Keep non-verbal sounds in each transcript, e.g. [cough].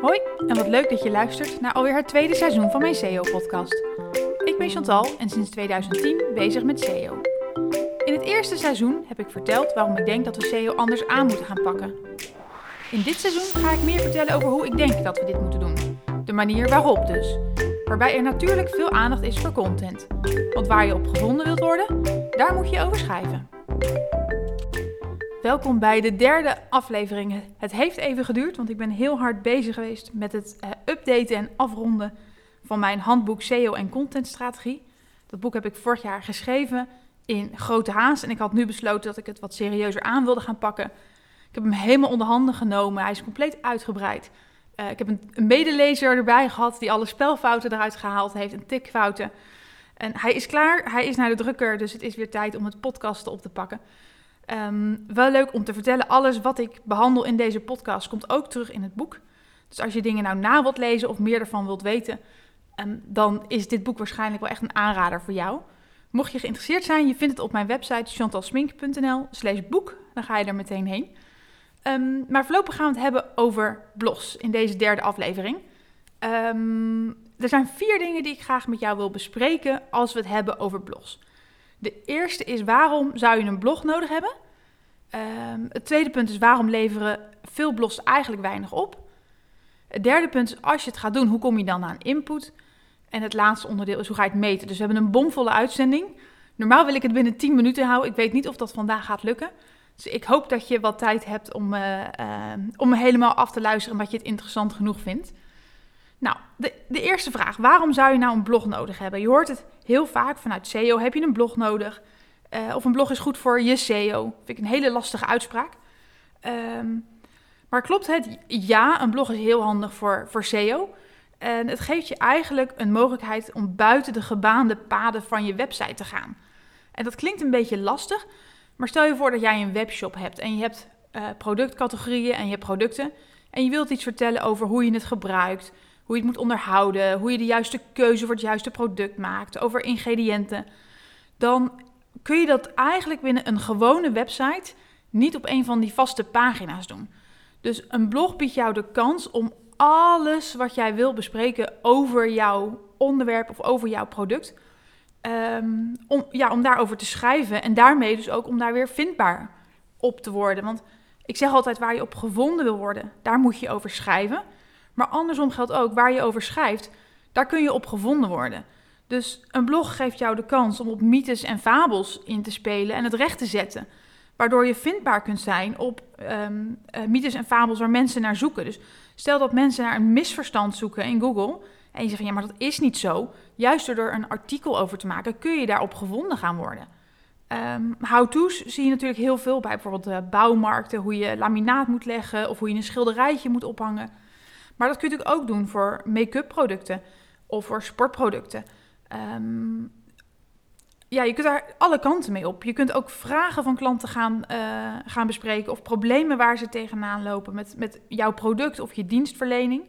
Hoi en wat leuk dat je luistert naar alweer het tweede seizoen van mijn SEO-podcast. Ik ben Chantal en sinds 2010 bezig met SEO. In het eerste seizoen heb ik verteld waarom ik denk dat we SEO anders aan moeten gaan pakken. In dit seizoen ga ik meer vertellen over hoe ik denk dat we dit moeten doen. De manier waarop dus. Waarbij er natuurlijk veel aandacht is voor content. Want waar je op gevonden wilt worden, daar moet je over schrijven. Welkom bij de derde aflevering. Het heeft even geduurd, want ik ben heel hard bezig geweest met het eh, updaten en afronden van mijn handboek SEO en contentstrategie. Dat boek heb ik vorig jaar geschreven in grote haast en ik had nu besloten dat ik het wat serieuzer aan wilde gaan pakken. Ik heb hem helemaal onder handen genomen. Hij is compleet uitgebreid. Uh, ik heb een, een, medelezer erbij gehad die alle spelfouten eruit gehaald heeft en tikfouten. En hij is klaar, hij is naar de drukker, dus het is weer tijd om het podcasten op te pakken. Um, wel leuk om te vertellen, alles wat ik behandel in deze podcast komt ook terug in het boek. Dus als je dingen nou na wilt lezen of meer ervan wilt weten, um, dan is dit boek waarschijnlijk wel echt een aanrader voor jou. Mocht je geïnteresseerd zijn, je vindt het op mijn website chantalsmink.nl slash boek. Dan ga je er meteen heen. Um, maar voorlopig gaan we het hebben over blogs in deze derde aflevering. er zijn vier dingen die ik graag met jou wil bespreken als we het hebben over blogs. De eerste is waarom zou je een blog nodig hebben? Um, het tweede punt is waarom leveren veel blogs eigenlijk weinig op? Het derde punt is als je het gaat doen, hoe kom je dan aan input? En het laatste onderdeel is hoe ga je het meten? Dus we hebben een bomvolle uitzending. Normaal wil ik het binnen 10 minuten houden. Ik weet niet of dat vandaag gaat lukken. Dus ik hoop dat je wat tijd hebt om, uh, uh, om me helemaal af te luisteren en dat je het interessant genoeg vindt. Nou, de, de eerste vraag. Waarom zou je nou een blog nodig hebben? Je hoort het heel vaak vanuit SEO. Heb je een blog nodig? Uh, of een blog is goed voor je SEO. Vind ik een hele lastige uitspraak. Um, maar klopt het? Ja, een blog is heel handig voor, voor SEO. En het geeft je eigenlijk een mogelijkheid om buiten de gebaande paden van je website te gaan. En dat klinkt een beetje lastig, maar stel je voor dat jij een webshop hebt en je hebt uh, productcategorieën en je hebt producten. En je wilt iets vertellen over hoe je het gebruikt, hoe je het moet onderhouden, hoe je de juiste keuze voor het juiste product maakt, over ingrediënten, dan kun je dat eigenlijk binnen een gewone website niet op een van die vaste pagina's doen. Dus een blog biedt jou de kans om alles wat jij wil bespreken over jouw onderwerp of over jouw product, um, om, ja, om daarover te schrijven en daarmee dus ook om daar weer vindbaar op te worden. Want ik zeg altijd, waar je op gevonden wil worden, daar moet je over schrijven. Maar andersom geldt ook, waar je over schrijft, daar kun je op gevonden worden. Dus een blog geeft jou de kans om op mythes en fabels in te spelen en het recht te zetten. Waardoor je vindbaar kunt zijn op um, uh, mythes en fabels waar mensen naar zoeken. Dus stel dat mensen naar een misverstand zoeken in Google. En je zegt van ja, maar dat is niet zo. Juist door een artikel over te maken, kun je daarop gevonden gaan worden. Um, How-to's zie je natuurlijk heel veel bij bijvoorbeeld de bouwmarkten, hoe je laminaat moet leggen of hoe je een schilderijtje moet ophangen. Maar dat kun je natuurlijk ook doen voor make-up producten of voor sportproducten. Um, ja, je kunt daar alle kanten mee op. Je kunt ook vragen van klanten gaan, uh, gaan bespreken of problemen waar ze tegenaan lopen met, met jouw product of je dienstverlening.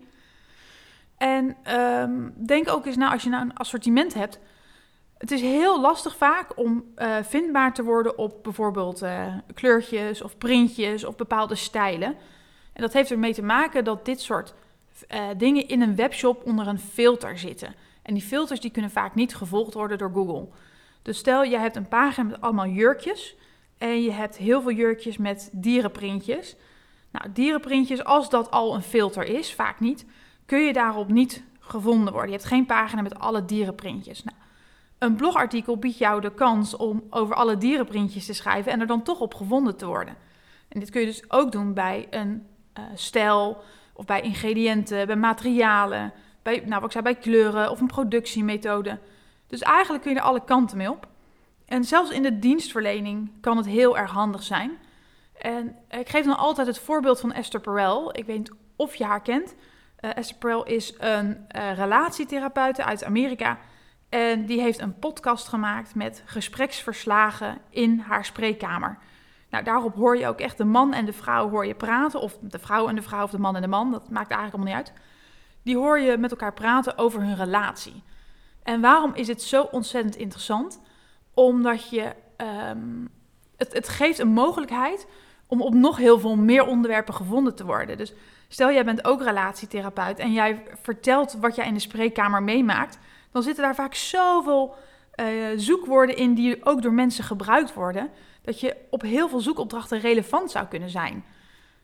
En um, denk ook eens na als je nou een assortiment hebt. Het is heel lastig vaak om uh, vindbaar te worden op bijvoorbeeld uh, kleurtjes of printjes of bepaalde stijlen. En dat heeft ermee te maken dat dit soort uh, dingen in een webshop onder een filter zitten. En die filters die kunnen vaak niet gevolgd worden door Google. Dus stel je hebt een pagina met allemaal jurkjes en je hebt heel veel jurkjes met dierenprintjes. Nou, dierenprintjes, als dat al een filter is, vaak niet, kun je daarop niet gevonden worden. Je hebt geen pagina met alle dierenprintjes. Nou, een blogartikel biedt jou de kans om over alle dierenprintjes te schrijven en er dan toch op gevonden te worden. En dit kun je dus ook doen bij een uh, stijl of bij ingrediënten, bij materialen, bij, nou, wat ik zei, bij kleuren of een productiemethode. Dus eigenlijk kun je er alle kanten mee op. En zelfs in de dienstverlening kan het heel erg handig zijn. En ik geef dan altijd het voorbeeld van Esther Perel. Ik weet niet of je haar kent. Uh, Esther Perel is een uh, relatietherapeute uit Amerika. En die heeft een podcast gemaakt met gespreksverslagen in haar spreekkamer. Nou, daarop hoor je ook echt de man en de vrouw hoor je praten. Of de vrouw en de vrouw of de man en de man. Dat maakt eigenlijk allemaal niet uit. Die hoor je met elkaar praten over hun relatie. En waarom is het zo ontzettend interessant? Omdat je, um, het, het geeft een mogelijkheid om op nog heel veel meer onderwerpen gevonden te worden. Dus Stel, jij bent ook relatietherapeut en jij vertelt wat jij in de spreekkamer meemaakt, dan zitten daar vaak zoveel uh, zoekwoorden in die ook door mensen gebruikt worden, dat je op heel veel zoekopdrachten relevant zou kunnen zijn.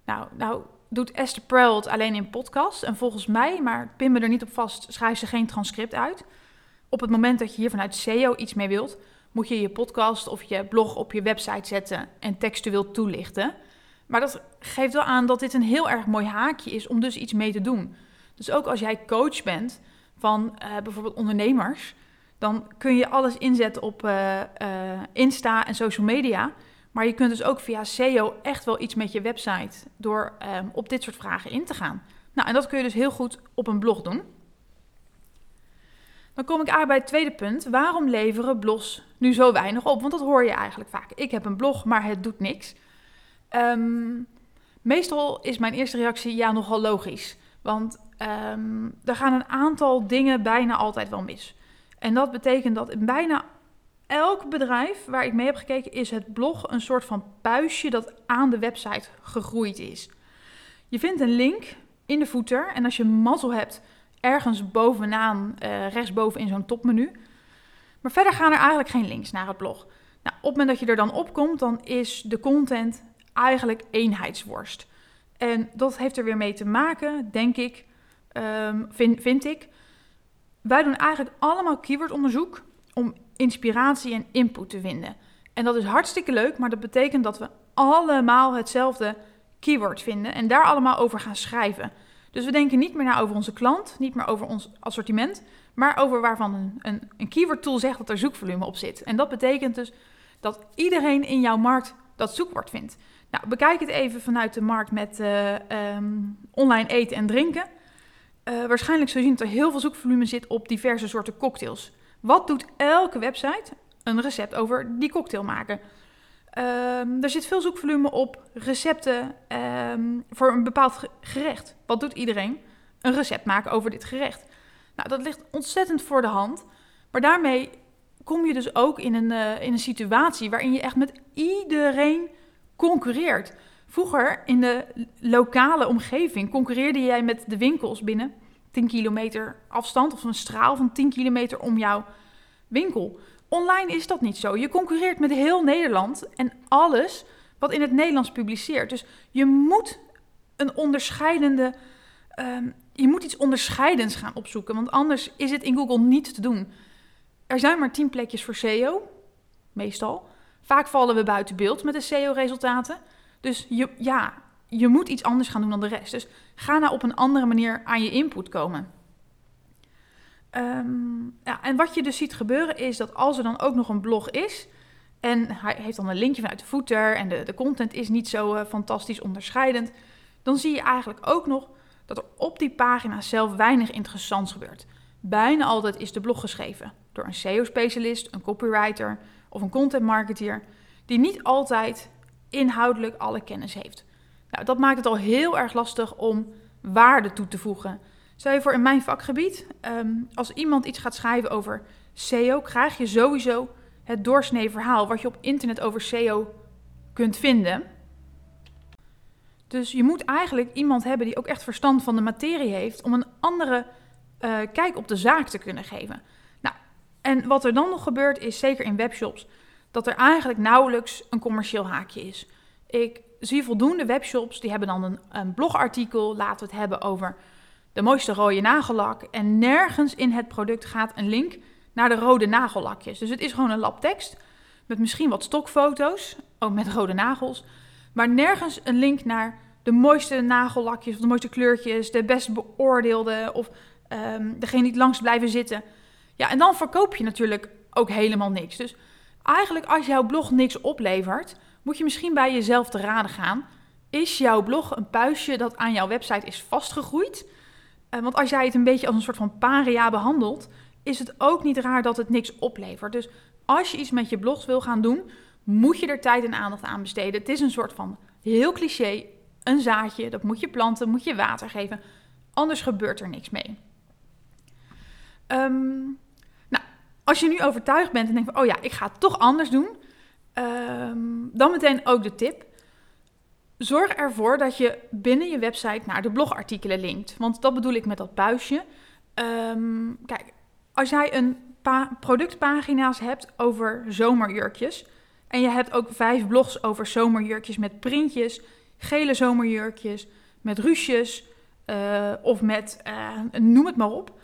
Nou, nou doet Esther Perel alleen in podcast en volgens mij, maar pin me er niet op vast, schrijft ze geen transcript uit. Op het moment dat je hier vanuit SEO iets mee wilt, moet je je podcast of je blog op je website zetten en textueel toelichten. Maar dat geeft wel aan dat dit een heel erg mooi haakje is om dus iets mee te doen. Dus ook als jij coach bent van uh, bijvoorbeeld ondernemers, dan kun je alles inzetten op uh, uh, Insta en social media. Maar je kunt dus ook via SEO echt wel iets met je website door um, op dit soort vragen in te gaan. Nou, en dat kun je dus heel goed op een blog doen. Dan kom ik aan bij het tweede punt. Waarom leveren blogs nu zo weinig op? Want dat hoor je eigenlijk vaak. Ik heb een blog, maar het doet niks. Um, meestal is mijn eerste reactie ja, nogal logisch. Want um, er gaan een aantal dingen bijna altijd wel mis. En dat betekent dat in bijna elk bedrijf waar ik mee heb gekeken, is het blog een soort van puistje dat aan de website gegroeid is. Je vindt een link in de footer en als je mazzel hebt, ergens bovenaan, uh, rechtsboven in zo'n topmenu. Maar verder gaan er eigenlijk geen links naar het blog. Nou, op het moment dat je er dan op komt, dan is de content eigenlijk eenheidsworst. En dat heeft er weer mee te maken, denk ik, um, vind, vind ik. Wij doen eigenlijk allemaal keywordonderzoek om inspiratie en input te vinden. En dat is hartstikke leuk, maar dat betekent dat we allemaal hetzelfde keyword vinden en daar allemaal over gaan schrijven. Dus we denken niet meer na over onze klant, niet meer over ons assortiment, maar over waarvan een, een, keyword tool zegt dat er zoekvolume op zit. En dat betekent dus dat iedereen in jouw markt dat zoekwoord vindt. Nou, bekijk het even vanuit de markt met uh, um, online eten en drinken. Uh, waarschijnlijk zul je zien dat er heel veel zoekvolume zit op diverse soorten cocktails. Wat doet elke website? Een recept over die cocktail maken. Um, er zit veel zoekvolume op recepten um, voor een bepaald gerecht. Wat doet iedereen? Een recept maken over dit gerecht. Nou, dat ligt ontzettend voor de hand. Maar daarmee kom je dus ook in een, uh, in een situatie waarin je echt met iedereen concurreert. Vroeger in de lokale omgeving concurreerde jij met de winkels binnen 10 kilometer afstand of een straal van 10 kilometer om jouw winkel. Online is dat niet zo. Je concurreert met heel Nederland en alles wat in het Nederlands publiceert. Dus je moet een onderscheidende. Um, je moet iets onderscheidends gaan opzoeken, want anders is het in Google niet te doen. Er zijn maar 10 plekjes voor SEO, meestal. Vaak vallen we buiten beeld met de SEO-resultaten. Dus je, ja, je moet iets anders gaan doen dan de rest. Dus ga nou op een andere manier aan je input komen. Um, ja, en wat je dus ziet gebeuren is dat als er dan ook nog een blog is... en hij heeft dan een linkje vanuit de footer... en de, de content is niet zo uh, fantastisch onderscheidend... dan zie je eigenlijk ook nog dat er op die pagina zelf weinig interessants gebeurt. Bijna altijd is de blog geschreven door een SEO-specialist, een copywriter of een content marketeer... die niet altijd inhoudelijk alle kennis heeft. Nou, dat maakt het al heel erg lastig om waarde toe te voegen. Stel je voor in mijn vakgebied, um, als iemand iets gaat schrijven over SEO, krijg je sowieso het doorsnee verhaal wat je op internet over SEO kunt vinden. Dus je moet eigenlijk iemand hebben die ook echt verstand van de materie heeft om een andere uh, kijk op de zaak te kunnen geven. Nou, en wat er dan nog gebeurt is, zeker in webshops, dat er eigenlijk nauwelijks een commercieel haakje is. Ik zie voldoende webshops die hebben dan een, een blogartikel, laten we het hebben over de mooiste rode nagellak. En nergens in het product gaat een link naar de rode nagellakjes. Dus het is gewoon een lab tekst met misschien wat stokfoto's, ook met rode nagels. Maar nergens een link naar de mooiste nagellakjes of de mooiste kleurtjes, de best beoordeelde of um, degene die het langst blijven zitten. Ja, en dan verkoop je natuurlijk ook helemaal niks. Dus eigenlijk als jouw blog niks oplevert, moet je misschien bij jezelf te raden gaan. Is jouw blog een puistje dat aan jouw website is vastgegroeid? Uh, want als jij het een beetje als een soort van paria behandelt, is het ook niet raar dat het niks oplevert. Dus als je iets met je blogs wil gaan doen, moet je er tijd en aandacht aan besteden. Het is een soort van heel cliché, een zaadje, dat moet je planten, moet je water geven. Anders gebeurt er niks mee. Um, als je nu overtuigd bent en denkt van, oh ja, ik ga het toch anders doen, um, dan meteen ook de tip. Zorg ervoor dat je binnen je website naar de blogartikelen linkt. Want dat bedoel ik met dat buisje. Ehm, kijk, als jij een productpagina's hebt over zomerjurkjes. En je hebt ook vijf blogs over zomerjurkjes met printjes, gele zomerjurkjes, met ruches uh, of met uh, noem het maar op.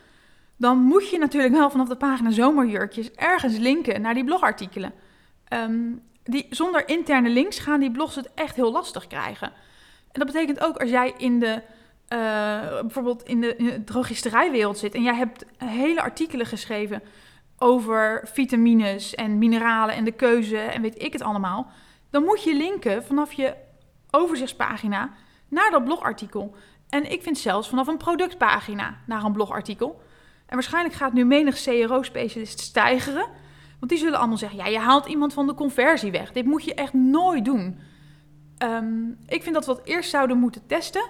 Dan moet je natuurlijk wel vanaf de pagina zomerjurkjes ergens linken naar die blogartikelen. Um, die, zonder interne links gaan die blogs het echt heel lastig krijgen. En dat betekent ook als jij in de, uh, bijvoorbeeld in de, in de drogisterijwereld zit en jij hebt hele artikelen geschreven over vitamines en mineralen en de keuze en weet ik het allemaal, dan moet je linken vanaf je overzichtspagina naar dat blogartikel. En ik vind zelfs vanaf een productpagina naar een blogartikel. En waarschijnlijk gaat nu menig CRO-specialist stijgeren. Want die zullen allemaal zeggen: ja, je haalt iemand van de conversie weg. Dit moet je echt nooit doen. Um, ik vind dat we het eerst zouden moeten testen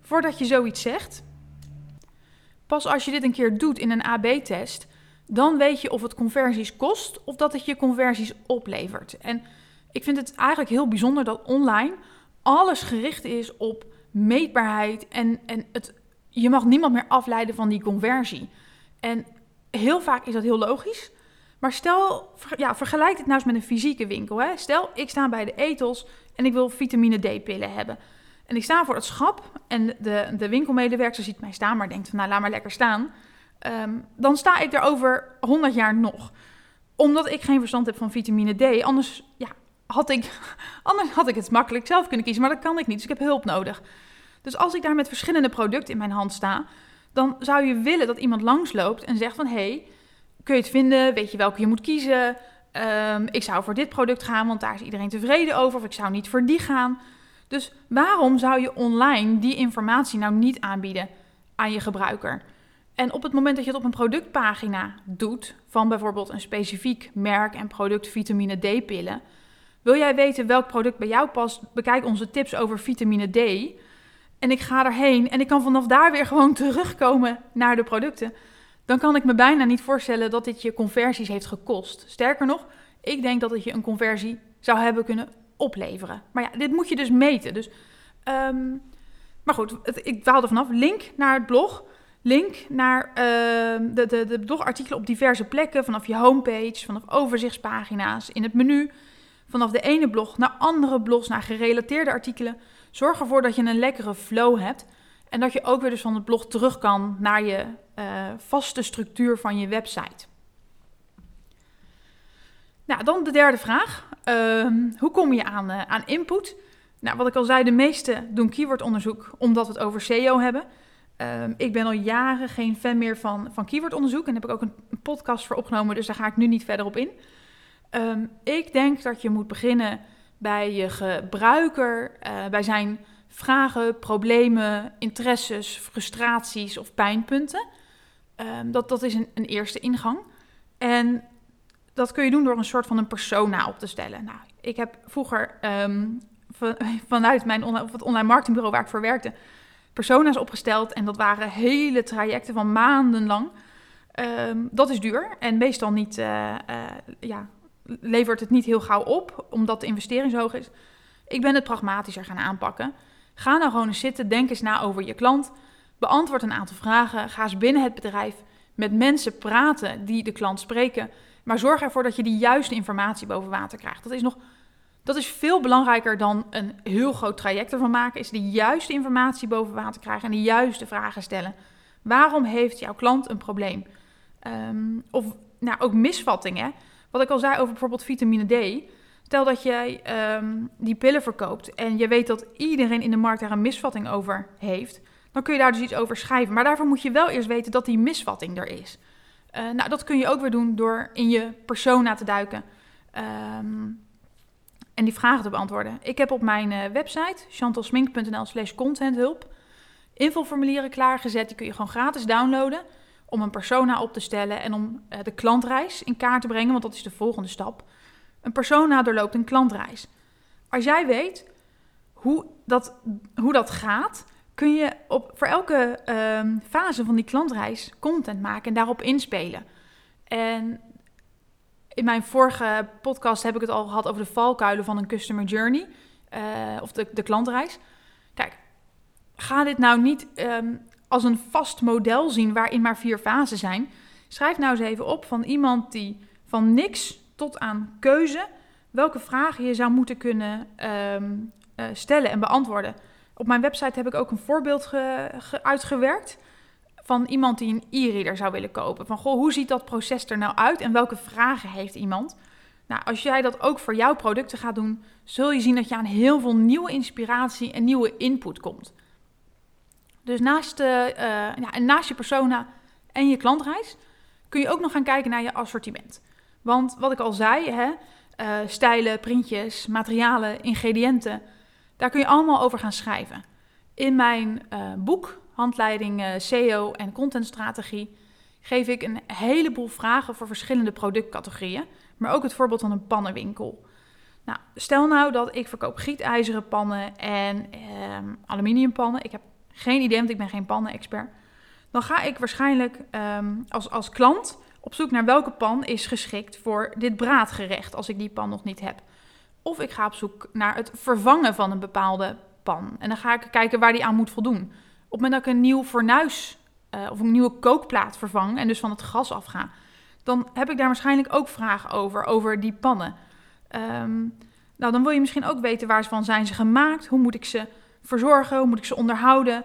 voordat je zoiets zegt. Pas als je dit een keer doet in een AB-test, dan weet je of het conversies kost of dat het je conversies oplevert. En ik vind het eigenlijk heel bijzonder dat online alles gericht is op meetbaarheid en, en het, je mag niemand meer afleiden van die conversie. En heel vaak is dat heel logisch. Maar stel, ja, vergelijk het nou eens met een fysieke winkel. Hè. Stel, ik sta bij de etels en ik wil vitamine D-pillen hebben. En ik sta voor het schap en de, de winkelmedewerker ziet mij staan, maar denkt van nou laat maar lekker staan. Ehm, dan sta ik er over 100 jaar nog. Omdat ik geen verstand heb van vitamine D. Anders, ja, had ik, [laughs] anders had ik het makkelijk zelf kunnen kiezen, maar dat kan ik niet. Dus ik heb hulp nodig. Dus als ik daar met verschillende producten in mijn hand sta, dan zou je willen dat iemand langsloopt en zegt van... hé, hey, kun je het vinden? Weet je welke je moet kiezen? Ehm, ik zou voor dit product gaan, want daar is iedereen tevreden over. Of ik zou niet voor die gaan. Dus waarom zou je online die informatie nou niet aanbieden aan je gebruiker? En op het moment dat je het op een productpagina doet, van bijvoorbeeld een specifiek merk en product vitamine D-pillen, wil jij weten welk product bij jou past? Bekijk onze tips over vitamine D. En ik ga erheen en ik kan vanaf daar weer gewoon terugkomen naar de producten. Dan kan ik me bijna niet voorstellen dat dit je conversies heeft gekost. Sterker nog, ik denk dat het je een conversie zou hebben kunnen opleveren. Maar ja, dit moet je dus meten. Dus, um, maar goed, ik dwaalde vanaf. Link naar het blog. Link naar uh, de, de, de blogartikelen op diverse plekken. Vanaf je homepage, vanaf overzichtspagina's, in het menu. Vanaf de ene blog naar andere blogs, naar gerelateerde artikelen. Zorg ervoor dat je een lekkere flow hebt. En dat je ook weer dus van het blog terug kan naar je uh, vaste structuur van je website. Nou, dan de derde vraag. Uh, hoe kom je aan, uh, aan input? Nou, wat ik al zei, de meeste doen keywordonderzoek omdat we het over SEO hebben. Ehm, ik ben al jaren geen fan meer van, van keywordonderzoek en heb ik ook een, podcast voor opgenomen, dus daar ga ik nu niet verder op in. Um, ik denk dat je moet beginnen bij je gebruiker, uh, bij zijn vragen, problemen, interesses, frustraties of pijnpunten. Um, dat, dat is een, een, eerste ingang. En dat kun je doen door een soort van een persona op te stellen. Nou, ik heb vroeger um, [laughs] vanuit mijn online, of het online marketingbureau waar ik voor werkte, persona's opgesteld. En dat waren hele trajecten van maanden lang. Um, dat is duur en meestal niet, uh, uh, ja, levert het niet heel gauw op, omdat de investering zo hoog is. Ik ben het pragmatischer gaan aanpakken. Ga nou gewoon eens zitten, denk eens na over je klant. Beantwoord een aantal vragen. Ga eens binnen het bedrijf met mensen praten die de klant spreken. Maar zorg ervoor dat je de juiste informatie boven water krijgt. Dat is nog dat is veel belangrijker dan een heel groot traject ervan maken. Is de juiste informatie boven water krijgen en de juiste vragen stellen. Waarom heeft jouw klant een probleem? Um, of nou, ook misvattingen. Wat ik al zei over bijvoorbeeld vitamine D. Stel dat jij um, die pillen verkoopt en je weet dat iedereen in de markt daar een misvatting over heeft. Dan kun je daar dus iets over schrijven. Maar daarvoor moet je wel eerst weten dat die misvatting er is. Uh, nou, dat kun je ook weer doen door in je persona te duiken. Um, en die vragen te beantwoorden. Ik heb op mijn uh, website chantalsmink.nl slash contenthulp invulformulieren klaargezet. Die kun je gewoon gratis downloaden om een persona op te stellen en om uh, de klantreis in kaart te brengen, want dat is de volgende stap. Een persona doorloopt een klantreis. Als jij weet hoe dat, hoe dat gaat, kun je op, voor elke um, fase van die klantreis content maken en daarop inspelen. En in mijn vorige podcast heb ik het al gehad over de valkuilen van een customer journey. eh, of de, de klantreis. Kijk, ga dit nou niet ehm, als een vast model zien waarin maar vier fasen zijn. Schrijf nou eens even op van iemand die van niks tot aan keuze welke vragen je zou moeten kunnen ehm, eh, stellen en beantwoorden. Op mijn website heb ik ook een voorbeeld uitgewerkt van iemand die een e-reader zou willen kopen. Van goh, hoe ziet dat proces er nou uit en welke vragen heeft iemand? Nou, als jij dat ook voor jouw producten gaat doen, zul je zien dat je aan heel veel nieuwe inspiratie en nieuwe input komt. Dus naast, de, uh, ja, naast je persona en je klantreis kun je ook nog gaan kijken naar je assortiment. Want wat ik al zei, hè, uh, stijlen, printjes, materialen, ingrediënten, daar kun je allemaal over gaan schrijven. In mijn uh, boek, handleiding SEO en contentstrategie, geef ik een heleboel vragen voor verschillende productcategorieën, maar ook het voorbeeld van een pannenwinkel. Nou, stel nou dat ik verkoop gietijzeren pannen en um, aluminiumpannen. Ik heb geen idee, want ik ben geen pannen-expert. Dan ga ik waarschijnlijk um, als, als klant op zoek naar welke pan is geschikt voor dit braadgerecht, als ik die pan nog niet heb. Of ik ga op zoek naar het vervangen van een bepaalde pan. En dan ga ik kijken waar die aan moet voldoen. Op het moment dat ik een nieuw fornuis uh, of een nieuwe kookplaat vervang en dus van het gas afga, dan heb ik daar waarschijnlijk ook vragen over, over die pannen. Um, nou, dan wil je misschien ook weten waar ze van zijn ze gemaakt, hoe moet ik ze verzorgen, hoe moet ik ze onderhouden.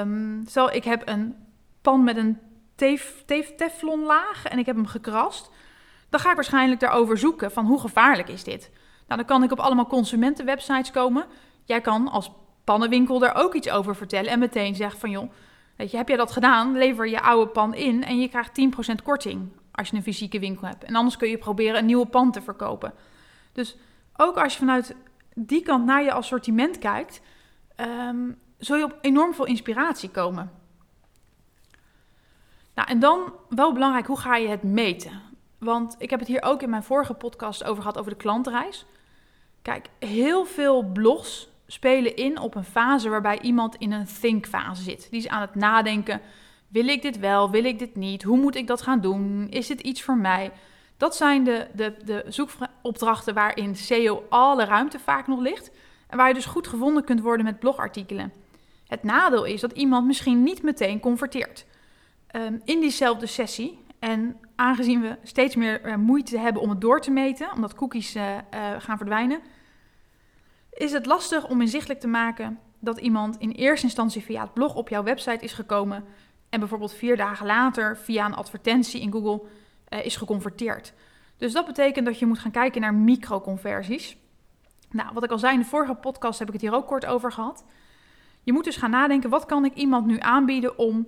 Um, stel, ik heb een pan met een tef, tef, teflonlaag en ik heb hem gekrast. Dan ga ik waarschijnlijk daarover zoeken van hoe gevaarlijk is dit. Nou, dan kan ik op allemaal consumentenwebsites komen. Jij kan als pannenwinkel daar ook iets over vertellen en meteen zeggen van joh, weet je, heb jij dat gedaan? Lever je oude pan in en je krijgt 10% korting als je een fysieke winkel hebt. En anders kun je proberen een nieuwe pan te verkopen. Dus ook als je vanuit die kant naar je assortiment kijkt, um, zul je op enorm veel inspiratie komen. Nou, en dan wel belangrijk, hoe ga je het meten? Want ik heb het hier ook in mijn vorige podcast over gehad, over de klantreis. Kijk, heel veel blogs spelen in op een fase waarbij iemand in een think-fase zit. Die is aan het nadenken, wil ik dit wel, wil ik dit niet? Hoe moet ik dat gaan doen? Is dit iets voor mij? Dat zijn de, de, de zoekopdrachten waarin SEO alle ruimte vaak nog ligt. En waar je dus goed gevonden kunt worden met blogartikelen. Het nadeel is dat iemand misschien niet meteen converteert. Um, in diezelfde sessie, en aangezien we steeds meer uh, moeite hebben om het door te meten, omdat cookies uh, uh, gaan verdwijnen, is het lastig om inzichtelijk te maken dat iemand in eerste instantie via het blog op jouw website is gekomen en bijvoorbeeld vier dagen later via een advertentie in Google is geconverteerd. Dus dat betekent dat je moet gaan kijken naar microconversies. Nou, wat ik al zei in de vorige podcast heb ik het hier ook kort over gehad. Je moet dus gaan nadenken, wat kan ik iemand nu aanbieden om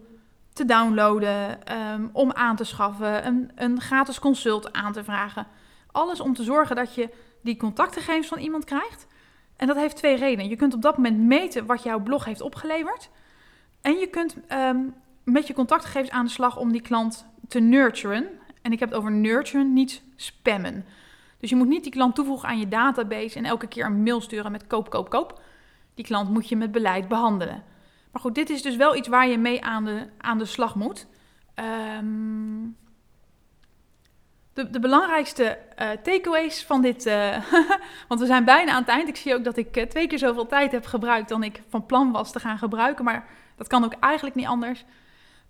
te downloaden, um, om aan te schaffen, een, een gratis consult aan te vragen. Alles om te zorgen dat je die contactgegevens van iemand krijgt. En dat heeft twee redenen. Je kunt op dat moment meten wat jouw blog heeft opgeleverd. En je kunt um, met je contactgegevens aan de slag om die klant te nurturen. En ik heb het over nurturen, niet spammen. Dus je moet niet die klant toevoegen aan je database en elke keer een mail sturen met koop, koop, koop. Die klant moet je met beleid behandelen. Maar goed, dit is dus wel iets waar je mee aan de, aan de slag moet. Um, de, de, belangrijkste uh, takeaways van dit, uh, [laughs] want we zijn bijna aan het eind. Ik zie ook dat ik uh, twee keer zoveel tijd heb gebruikt dan ik van plan was te gaan gebruiken. Maar dat kan ook eigenlijk niet anders.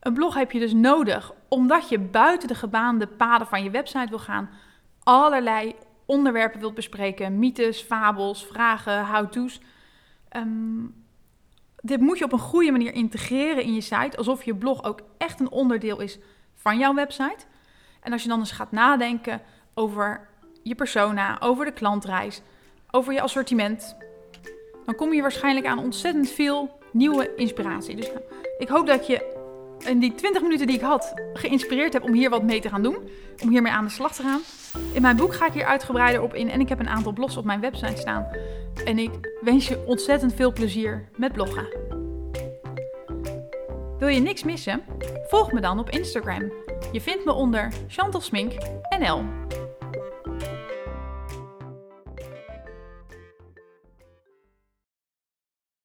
Een blog heb je dus nodig omdat je buiten de gebaande paden van je website wil gaan allerlei onderwerpen wilt bespreken. Mythes, fabels, vragen, how-to's. Um, dit moet je op een goede manier integreren in je site. Alsof je blog ook echt een onderdeel is van jouw website. En als je dan eens gaat nadenken over je persona, over de klantreis, over je assortiment. Dan kom je waarschijnlijk aan ontzettend veel nieuwe inspiratie. Dus ik hoop dat je in die 20 minuten die ik had geïnspireerd heb om hier wat mee te gaan doen. Om hiermee aan de slag te gaan. In mijn boek ga ik hier uitgebreider op in en ik heb een aantal blogs op mijn website staan. En ik wens je ontzettend veel plezier met bloggen. Wil je niks missen? Volg me dan op Instagram. Je vindt me onder Chantal Smink NL.